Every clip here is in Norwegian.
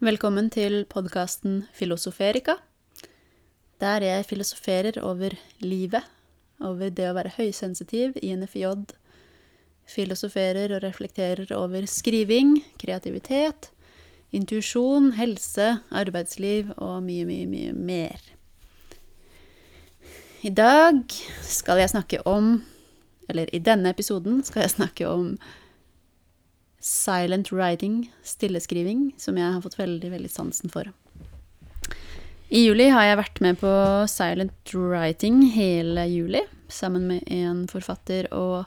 Velkommen til podkasten Filosoferika, der jeg filosoferer over livet, over det å være høysensitiv i NFJ, filosoferer og reflekterer over skriving, kreativitet, intuisjon, helse, arbeidsliv og mye, mye, mye mer. I dag skal jeg snakke om, eller i denne episoden skal jeg snakke om silent writing, stilleskriving, som jeg har fått veldig, veldig sansen for. I juli har jeg vært med på silent writing hele juli, sammen med en forfatter og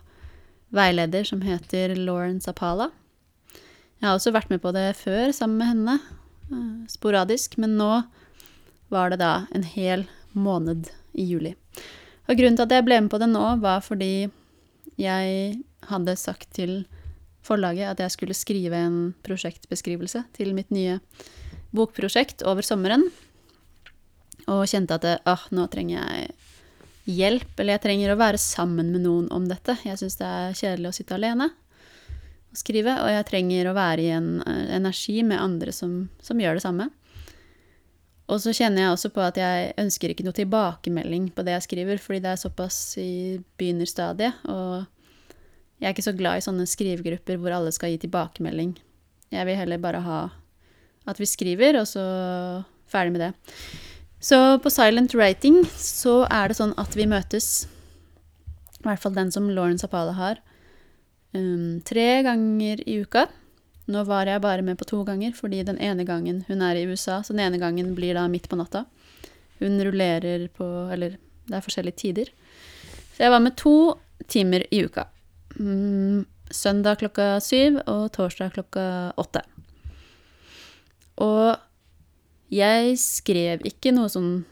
veileder som heter Lauren Zapala. Jeg har også vært med på det før sammen med henne, eh, sporadisk, men nå var det da en hel måned i juli. Og grunnen til at jeg ble med på det nå, var fordi jeg hadde sagt til forlaget at jeg skulle skrive en prosjektbeskrivelse til mitt nye bokprosjekt over sommeren. Og kjente at ah, nå trenger jeg hjelp, eller jeg trenger å være sammen med noen om dette. Jeg syns det er kjedelig å sitte alene og skrive, og jeg trenger å være i en uh, energi med andre som, som, gjør det samme. Og så kjenner jeg også på at jeg ønsker ikke noe tilbakemelding på det jeg skriver, fordi det er såpass i begynnerstadiet, og jeg er ikke så glad i sånne skrivegrupper hvor alle skal gi tilbakemelding. Jeg vil heller bare ha at vi skriver, og så ferdig med det. Så på Silent Writing så er det sånn at vi møtes, i hvert fall den som Lauren Zapala har, um, tre ganger i uka. Nå var jeg bare med på to ganger, fordi den ene gangen hun er i USA, så den ene gangen blir da midt på natta. Hun rullerer på Eller det er forskjellige tider. Så jeg var med to timer i uka. Mm, søndag klokka syv og torsdag klokka åtte. Og jeg skrev ikke noe sånn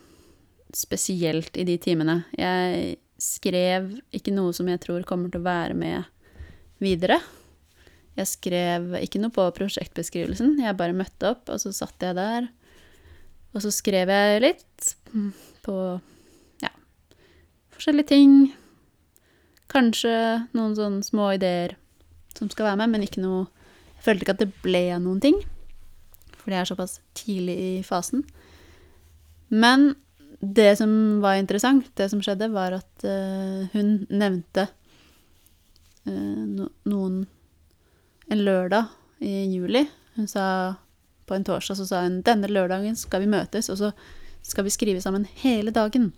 spesielt i de timene. Jeg skrev ikke noe som jeg tror kommer til å være med videre. Jeg skrev ikke noe på prosjektbeskrivelsen. Jeg bare møtte opp, og så satt jeg der. Og så skrev jeg litt på ja, forskjellige ting. Kanskje noen sånne små ideer som skal være med, men ikke noe Jeg følte ikke at det ble noen ting, for det er såpass tidlig i fasen. Men det som var interessant, det som skjedde, var at uh, hun nevnte uh, no noen En lørdag i juli. Hun sa På en torsdag så sa hun denne lørdagen skal vi møtes, og så skal vi skrive sammen hele dagen.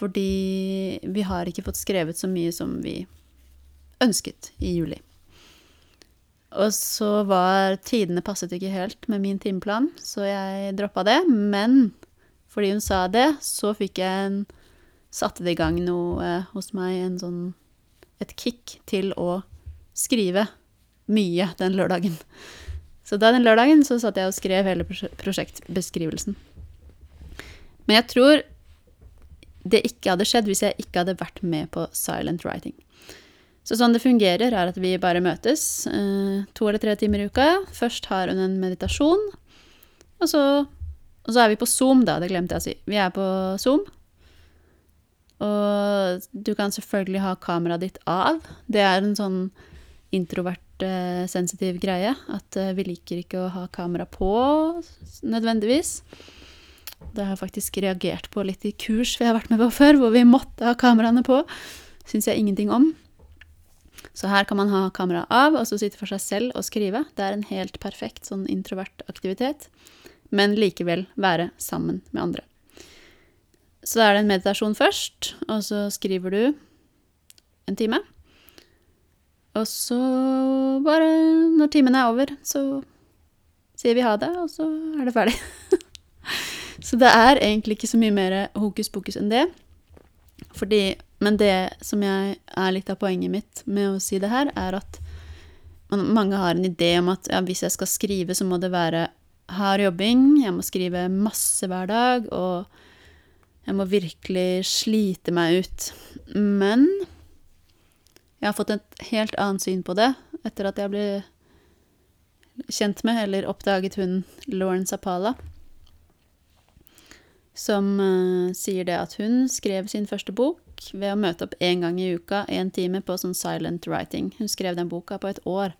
Fordi vi har ikke fått skrevet så mye som vi ønsket i juli. Og så var tidene passet ikke helt med min timeplan, så jeg droppa det. Men fordi hun sa det, så fikk jeg en Satte det i gang noe hos meg, en sånn Et kick til å skrive mye den lørdagen. Så da den lørdagen så satt jeg og skrev hele prosjektbeskrivelsen. Men jeg tror det ikke hadde skjedd hvis jeg ikke hadde vært med på silent writing. Så sånn det fungerer, er at vi bare møtes eh, to eller tre timer i uka. Først har hun en meditasjon, og så, og så er vi på Zoom, da. Det glemte jeg å si. Vi er på Zoom. Og du kan selvfølgelig ha kameraet ditt av. Det er en sånn introvert, eh, sensitiv greie. At eh, vi liker ikke å ha kamera på nødvendigvis. Det har jeg faktisk reagert på litt i kurs vi har vært med på før, hvor vi måtte ha kameraene på. Syns jeg ingenting om. Så her kan man ha kameraet av, og så sitte for seg selv og skrive. Det er en helt perfekt sånn introvert aktivitet, men likevel være sammen med andre. Så da er det en meditasjon først, og så skriver du en time. Og så bare Når timen er over, så sier vi ha det, og så er det ferdig. Så det er egentlig ikke så mye mer hokus pokus enn det. Fordi, men det som jeg er litt av poenget mitt med å si det her, er at mange har en idé om at ja, hvis jeg skal skrive, så må det være hard jobbing, jeg må skrive masse hver dag, og jeg må virkelig slite meg ut. Men jeg har fått et helt annet syn på det etter at jeg ble kjent med, eller oppdaget hun Lauren Zapala som uh, sier det at hun skrev sin første bok ved å møte opp én gang i uka, én time, på sånn silent writing. Hun skrev den boka på et år.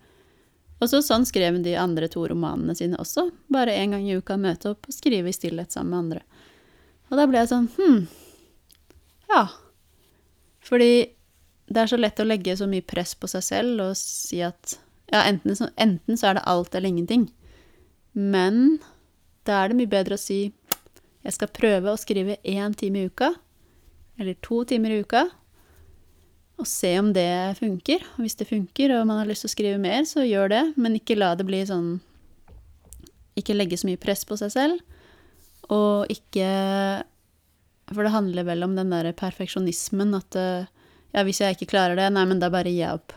Og så sånn skrev de andre to romanene sine også. Bare én gang i uka møte opp og skrive i stillhet sammen med andre. Og da ble jeg sånn Hm. Ja. Fordi det er så lett å legge så mye press på seg selv og si at ja, enten så, enten så er det alt eller ingenting. Men da er det mye bedre å si jeg skal prøve å skrive én time i uka, eller to timer i uka, og se om det funker. Og hvis det funker, og man har lyst til å skrive mer, så gjør det, men ikke la det bli sånn Ikke legge så mye press på seg selv, og ikke For det handler vel om den derre perfeksjonismen at ja, hvis jeg ikke klarer det, nei, men da bare gir jeg opp.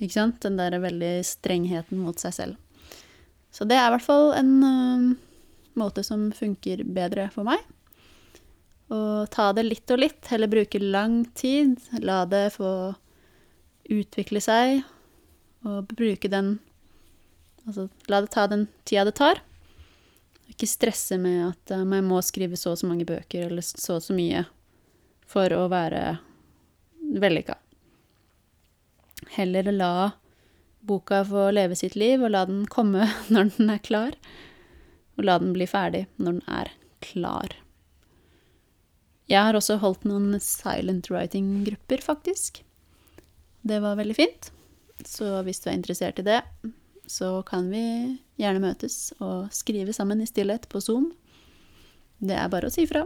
Ikke sant? Den derre veldig strengheten mot seg selv. Så det er i hvert fall en uh, måte som funker bedre for meg. Og ta det litt og litt, heller bruke lang tid. La det få utvikle seg, og bruke den Altså la det ta den tida det tar. Ikke stresse med at man jeg må skrive så og så mange bøker eller så og så mye for å være vellykka. Heller la boka få leve sitt liv, og la den komme når den er klar. Og la den bli ferdig når den er klar. Jeg har også holdt noen silent writing-grupper, faktisk. Det var veldig fint. Så hvis du er interessert i det, så kan vi gjerne møtes og skrive sammen i stillhet på Zoom. Det er bare å si fra.